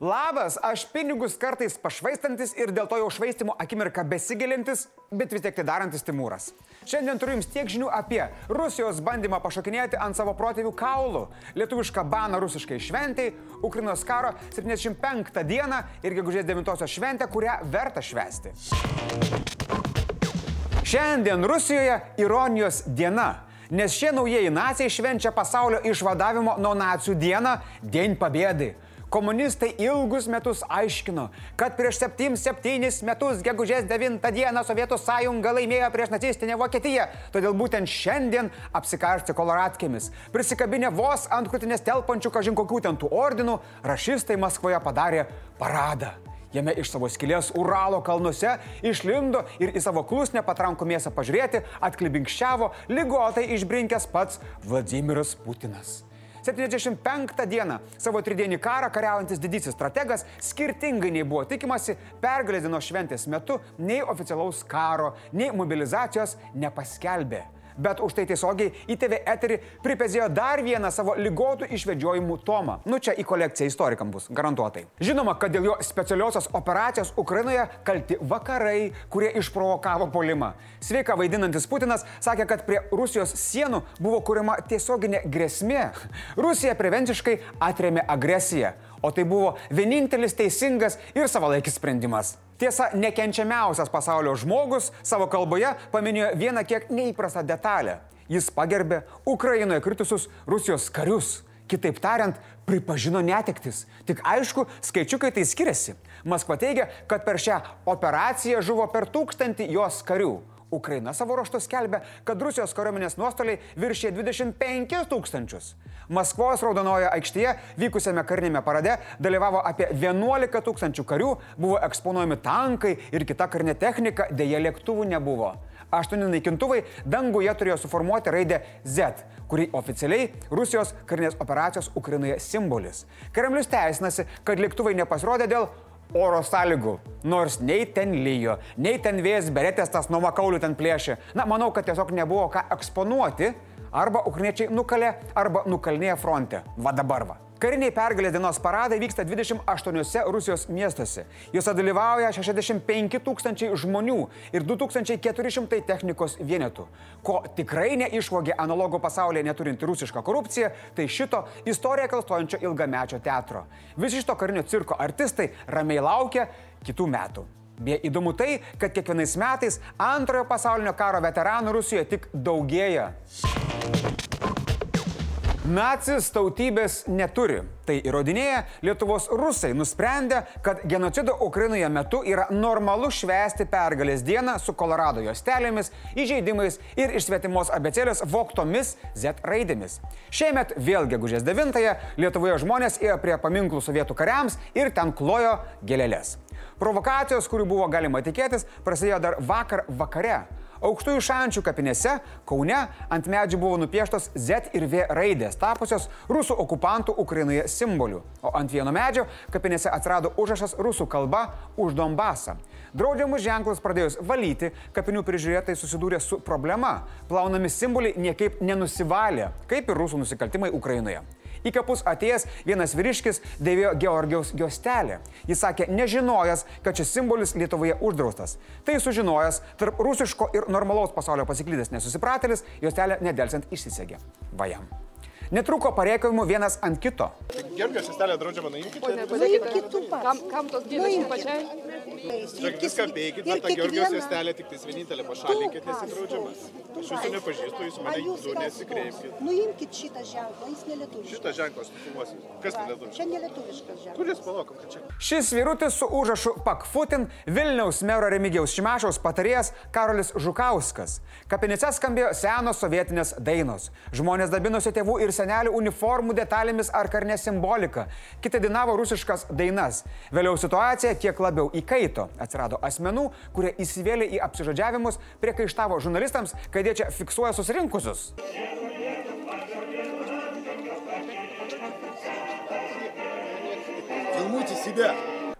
Labas, aš pinigus kartais pašvaistantis ir dėl to jau švaistimo akimirką besigilintis, bet vis tiek tai darantis Timūras. Šiandien turiu jums tiek žinių apie Rusijos bandymą pašokinėti ant savo protėvių kaulų, lietuvišką baną rusiškai šventijai, Ukrainos karo 75 dieną ir gegužės 9 šventę, kurią verta švesti. Šiandien Rusijoje ironijos diena. Nes šie naujieji nacijai švenčia pasaulio išvadavimo nuo nacijų dieną Dien Pabėdai. Komunistai ilgus metus aiškino, kad prieš 7-7 metus, gegužės 9 dieną, Sovietų sąjunga laimėjo prieš nacistinę Vokietiją. Todėl būtent šiandien apsikarsti koloratkėmis. Prisikabinę vos ant krūtinės telpančių kažin kokių ten tų ordinų, rašistai Maskvoje padarė paradą. Jame iš savo skilės Uralo kalnuose išlindo ir į savo klusnę patrankų mėsą pažiūrėti atklibinkščiavo lygotai išbrinkęs pats Vladimiras Putinas. 75 dieną savo tridienį karą kariaujantis didysis strategas skirtingai nei buvo tikimasi pergalės dienos šventės metu nei oficialaus karo, nei mobilizacijos nepaskelbė bet už tai tiesiogiai į TV eterį pripezėjo dar vieną savo lygotų išvedžiojimų tomą. Nu čia į kolekciją istorikam bus, garantuotai. Žinoma, kad dėl jo specialiosios operacijos Ukrainoje kalti vakarai, kurie išprovokavo polimą. Sveika vaidinantis Putinas sakė, kad prie Rusijos sienų buvo kuriama tiesioginė grėsmė. Rusija prevenciškai atremė agresiją, o tai buvo vienintelis teisingas ir savalaikis sprendimas. Tiesa, nekenčiamiausias pasaulio žmogus savo kalboje paminėjo vieną kiek neįprastą detalę. Jis pagerbė Ukrainoje kritusius Rusijos karius. Kitaip tariant, pripažino netektis. Tik aišku, skaičiukai tai skiriasi. Maskva teigia, kad per šią operaciją žuvo per tūkstantį jos karių. Ukraina savo ruoštų skelbia, kad Rusijos kariuomenės nuostoliai viršė 25 tūkstančius. Maskvos Raudonojo aikštėje vykusiame karinėme parade dalyvavo apie 11 tūkstančių karių, buvo eksponuojami tankai ir kita karinė technika, dėja lėktuvų nebuvo. Aštuoni naikintuvai danguje turėjo suformuoti raidę Z, kuri oficialiai Rusijos karinės operacijos Ukrainoje simbolis. Kremlius teisinasi, kad lėktuvai nepasirodė dėl oro sąlygų. Nors nei ten lyjo, nei ten vėjas beretės tas nuo makaulių ten plėšė. Na, manau, kad tiesiog nebuvo ką eksponuoti. Arba ukriniečiai nukalė, arba nukalnėje fronte. Va dabar va. Kariniai pergalės dienos paradai vyksta 28 Rusijos miestuose. Juose dalyvauja 65 tūkstančiai žmonių ir 2400 technikos vienetų. Ko tikrai neišvogė analogų pasaulyje neturinti rusiška korupcija, tai šito istoriją kalstojančio ilgamečio teatro. Visi šito karinio cirko artistai ramiai laukia kitų metų. Beje, įdomu tai, kad kiekvienais metais antrojo pasaulinio karo veteranų Rusijoje tik daugėja. Nacis tautybės neturi. Tai įrodinėja Lietuvos rusai nusprendę, kad genocido Ukrainoje metu yra normalu švęsti pergalės dieną su Kolorado juostelėmis, įžeidimais ir iš svetimos abecelės voktomis Z raidėmis. Šiemet vėl gegužės 9-ąją Lietuvoje žmonės ėjo prie paminklų sovietų kariams ir ten klojo gėlelės. Provokacijos, kurių buvo galima tikėtis, prasidėjo dar vakar vakare. Aukštųjų šančių kapinėse Kaune ant medžių buvo nupieštos Z ir V raidės, tapusios rusų okupantų Ukrainoje simboliu. O ant vieno medžio kapinėse atsirado užrašas rusų kalba už Donbasą. Draudžiamus ženklus pradėjus valyti, kapinių prižiūrėtai susidūrė su problema. Plaunami simboliai niekaip nenusivalė, kaip ir rusų nusikaltimai Ukrainoje. Į kapus atėjęs vienas vyriškis dėvėjo Georgijaus juostelę. Jis sakė, nežinojęs, kad šis simbolis Lietuvoje uždraustas. Tai sužinojęs, tarp rusiško ir normalaus pasaulio pasiklydęs nesusipratėlis, juostelę nedelsiant išsisegė. Vajam. Netruko pareikavimų vienas ant kito. Georgijos sistelė draudžiama nuimkite. Nuimkit tu pats. Kam, kam tos gėlės jums pačiai? Žiūrėkit, viską peikit, bet tą Georgijos sistelę tik tais vienintelė pašalinkit, nes jis draudžiamas. Aš jūsų nepažįstu, jūs mane du nesikreipkit. Nuimkit šitą ženklą, jis nelietuviškas. Šitą ženklą aš nufilmuosiu. Kas tai lietuviškas? Čia nelietuviškas ženklas. Kuris palaukam, kad čia. Šis vyrutis su užrašu Pakfutin Vilniaus mero Remigiaus Šimašaus patarėjas Karolis Žukauskas. Kapinice skambėjo senos sovietinės dainos. Žmonės dabinosi tėvų ir senelių uniformų detalėmis ar karne simbolika. Kiti dainavo rusiškas dainas. Vėliau situacija kiek labiau įkaito. Atsirado asmenų, kurie įsivėlė į apsižodžiavimus, priekaištavo žurnalistams, kad jie čia fiksuoja susirinkusius. Filmuoti save.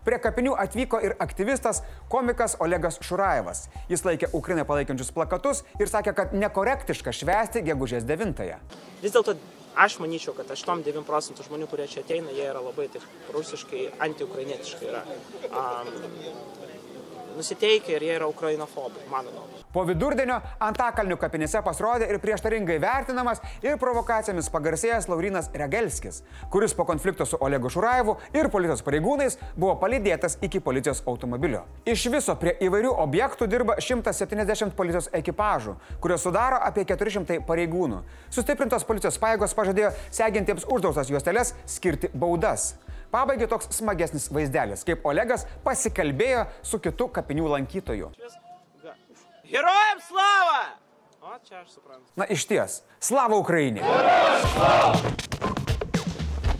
Prie kapinių atvyko ir aktyvistas komikas Olegas Šurajevas. Jis laikė Ukrainą palaikančius plakatus ir sakė, kad nekorektiška švęsti gegužės 9-ąją. Vis dėlto aš manyčiau, kad 8-9 procentų žmonių, kurie čia ateina, jie yra labai taip rusiškai, antiukrainietiškai yra. Um, nusiteikę ir jie yra ukrainofobai, mano nuomonė. Po vidurdienio Antakalnių kapinėse pasirodė ir prieštaringai vertinamas ir provokacijomis pagarsėjęs Laurinas Regelskis, kuris po konflikto su Olegu Šuraivu ir policijos pareigūnais buvo palydėtas iki policijos automobilio. Iš viso prie įvairių objektų dirba 170 policijos ekipažų, kurios sudaro apie 400 pareigūnų. Sustiprintos policijos paėgos pažadėjo segintiems uždraustas juostelės skirti baudas. Pabaigai toks smagesnis vaizdelis, kaip Olegas pasikalbėjo su kitu kapinių lankytoju. Herojams slava! O, čia aš suprantu. Na iš ties, slava Ukrainai.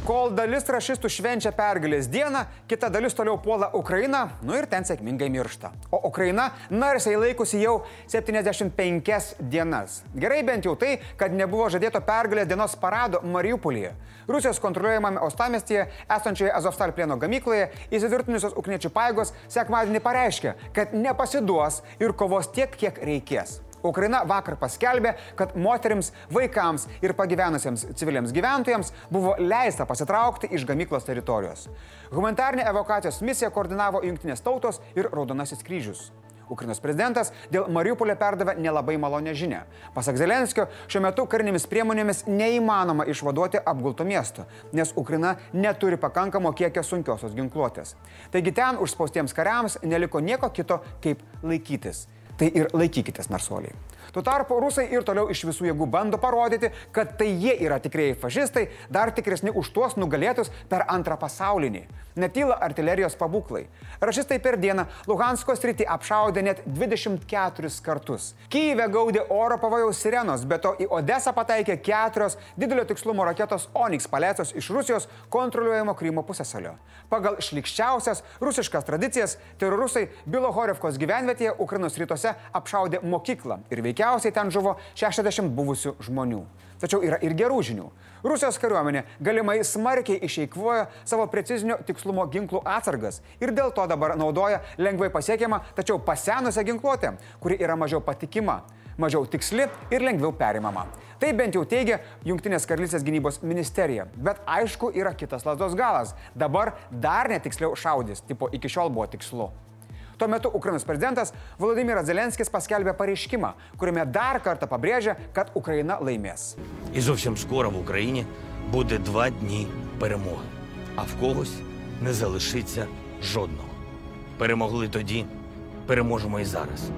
Kol dalis rašistų švenčia pergalės dieną, kita dalis toliau puola Ukrainą, nu ir ten sėkmingai miršta. O Ukraina narsiai laikosi jau 75 dienas. Gerai bent jau tai, kad nebuvo žadėto pergalės dienos parado Mariupolyje. Rusijos kontroliuojamame Ostamestyje esančioje Azovstal plieno gamykloje įsitvirtinusios ukniečių paėgos sekmadienį pareiškė, kad nepasiduos ir kovos tiek, kiek reikės. Ukraina vakar paskelbė, kad moteriams, vaikams ir pagyvenusiems civiliams gyventojams buvo leista pasitraukti iš gamyklos teritorijos. Humanitarinė evakuacijos misija koordinavo Junktinės tautos ir Raudonasis kryžius. Ukrainos prezidentas dėl Mariupolio perdavė nelabai malonę žinę. Pasak Zelenskio, šiuo metu karinėmis priemonėmis neįmanoma išvaduoti apgulto miesto, nes Ukraina neturi pakankamo kiekio sunkiosios ginkluotės. Taigi ten užspaustiems kariams neliko nieko kito kaip laikytis tai ir laikykitės narsuoliai. Tuo tarpu rusai ir toliau iš visų jėgų bando parodyti, kad tai jie yra tikrieji fašistai, dar tikresni už tuos nugalėtus per antrą pasaulinį. Netyla artilerijos pabūklai. Rašistai per dieną Luhansko sritį apšaudė net 24 kartus. Kyivė gaudė oro pavojaus sirenos, bet to į Odesą pataikė keturios didelio tikslumo raketos Onyx palecos iš Rusijos kontroliuojamo Krymo pusėsalio. Pagal šlikščiausias rusiškas tradicijas, terorusai Bilohorevkos gyvenvietėje Ukrainos rytuose apšaudė mokyklą ir veikiausiai ten žuvo 60 buvusių žmonių. Tačiau yra ir gerų žinių. Rusijos kariuomenė galimai smarkiai išeikvojo savo precizinio tikslumo ginklų atsargas ir dėl to dabar naudoja lengvai pasiekiamą, tačiau pasenusią ginkluotę, kuri yra mažiau patikima, mažiau tiksli ir lengviau perimama. Tai bent jau teigia Junktinės karalystės gynybos ministerija. Bet aišku, yra kitas lasdos galas. Dabar dar netiksliau šaudys, tipo iki šiol buvo tikslu. Tuo metu Ukrainos prezidentas Vladimiras Zelenskis paskelbė pareiškimą, kuriame dar kartą pabrėžė, kad Ukraina laimės. І зовсім скоро в Україні буде два дні перемоги, а в когось не залишиться жодного. Перемогли тоді, переможемо і зараз.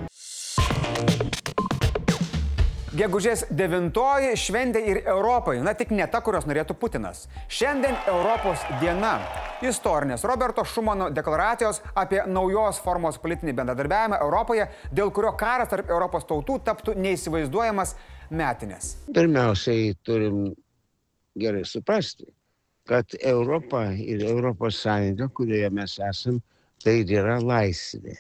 Gegužės 9 šventė ir Europai, na tik ne ta, kurios norėtų Putinas. Šiandien Europos diena. Istorinės Roberto Šumano deklaracijos apie naujos formos politinį bendradarbiavimą Europoje, dėl kurio karas tarp Europos tautų taptų neįsivaizduojamas metinės. Pirmiausiai turim gerai suprasti, kad Europa ir Europos Sąjunga, kurioje mes esam, tai yra laisvė.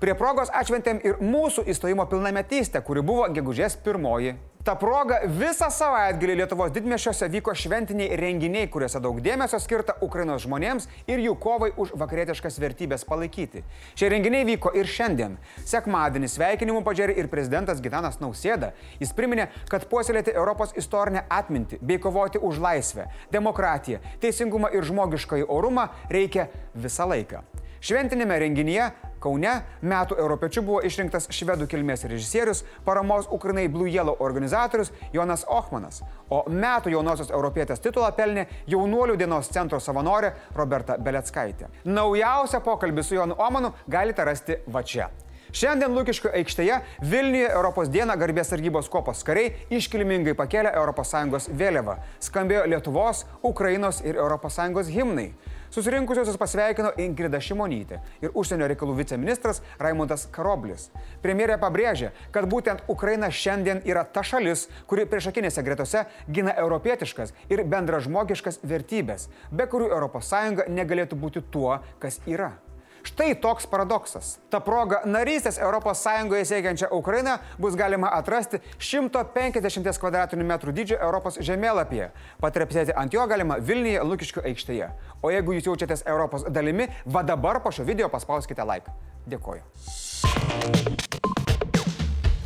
Prie progos atšventėm ir mūsų įstojimo pilnametystę, kuri buvo gegužės pirmoji. Ta proga visą savaitgalį Lietuvos didmešiuose vyko šventiniai renginiai, kuriuose daug dėmesio skirta Ukrainos žmonėms ir jų kovai už vakarietiškas vertybės palaikyti. Šie renginiai vyko ir šiandien. Sekmadienį sveikinimų padžiari ir prezidentas Gitanas Nausėda. Jis priminė, kad puoselėti Europos istorinę atmintį bei kovoti už laisvę, demokratiją, teisingumą ir žmogiškąjį orumą reikia visą laiką. Šventinėme renginyje Kaune metų europiečių buvo išrinktas švedų kilmės režisierius, paramos Ukrainai Blue Yellow organizatorius Jonas Ochmanas, o metų jaunosios europietės titulą pelnė jaunuolių dienos centro savanorė Roberta Beleckaitė. Naujausią pokalbį su Jonu Omanu galite rasti va čia. Šiandien Lukiškių aikštėje Vilniuje Europos dieną garbės sargybos kopos kariai iškilmingai pakėlė ES vėliavą. Skambėjo Lietuvos, Ukrainos ir ES himnai. Susirinkusiosios pasveikino Ingrida Šimonytė ir užsienio reikalų viceministras Raimondas Karoblis. Premjerė pabrėžė, kad būtent Ukraina šiandien yra ta šalis, kuri priešakinėse gretose gina europietiškas ir bendražmogiškas vertybės, be kurių ES negalėtų būti tuo, kas yra. Štai toks paradoksas. Ta proga narystės ES siekiančią Ukrainą bus galima atrasti 150 km2 dydžio Europos žemėlapyje. Patrepsėti ant jo galima Vilniuje Lukiškių aikštėje. O jeigu jūs jaučiatės Europos dalimi, va dabar po šio video paspauskite like. Dėkoju.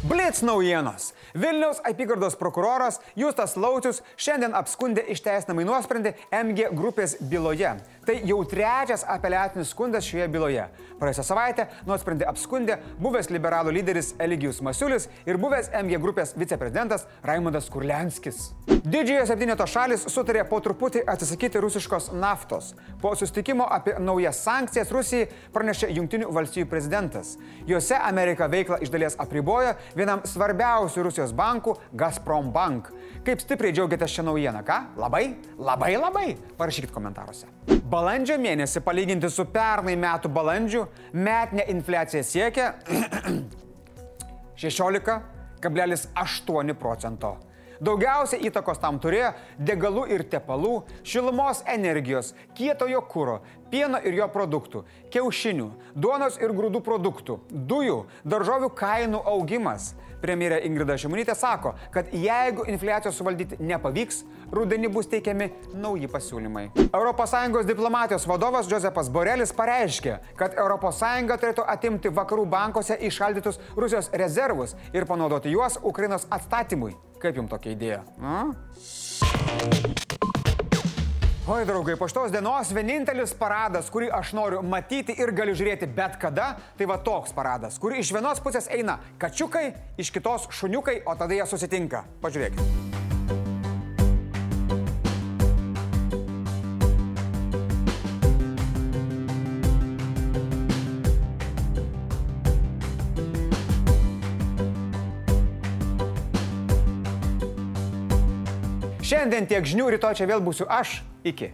Blitz naujienos. Vilniaus apygardos prokuroras Justas Laucius šiandien apskundė išteisinamai nuosprendį MG grupės byloje. Tai jau trečias apeliacinis skundas šioje byloje. Praėjusią savaitę nuosprendį apskundė buvęs liberalų lyderis Eligijus Masiulis ir buvęs MG grupės viceprezidentas Raimondas Kurlenskis. Didžiojo septyneto šalis sutarė po truputį atsisakyti rusiškos naftos. Po sustikimo apie naujas sankcijas Rusijai pranešė Junktinių valstybių prezidentas. Juose Amerika veiklą iš dalies apribojo vienam svarbiausių Rusijos bankų Gazprom Bank. Kaip stipriai džiaugiatės šią naujieną, ką? Labai, labai, labai. Parašykit komentaruose. Balandžio mėnesį palyginti su pernai metų balandžiu metinė infliacija siekia 16,8 procento. Daugiausia įtakos tam turėjo degalų ir tepalų, šilumos energijos, kietojo kūro, pieno ir jo produktų, kiaušinių, duonos ir grūdų produktų, dujų, daržovių kainų augimas. Premjerė Ingrida Šimonytė sako, kad jeigu infliacijos suvaldyti nepavyks, rudenį bus teikiami nauji pasiūlymai. ES diplomatijos vadovas Josepas Borelis pareiškė, kad ES turėtų atimti vakarų bankuose išaldytus Rusijos rezervus ir panaudoti juos Ukrainos atstatymui. Kaip jums tokia idėja? A? Oi, draugai, po šitos dienos vienintelis paradas, kurį aš noriu matyti ir galiu žiūrėti bet kada, tai va toks paradas, kur iš vienos pusės eina kačiukai, iš kitos šuniukai, o tada jie susitinka. Pažiūrėkit. Šiandien tiek žinių, rytoj čia vėl būsiu aš. Iki.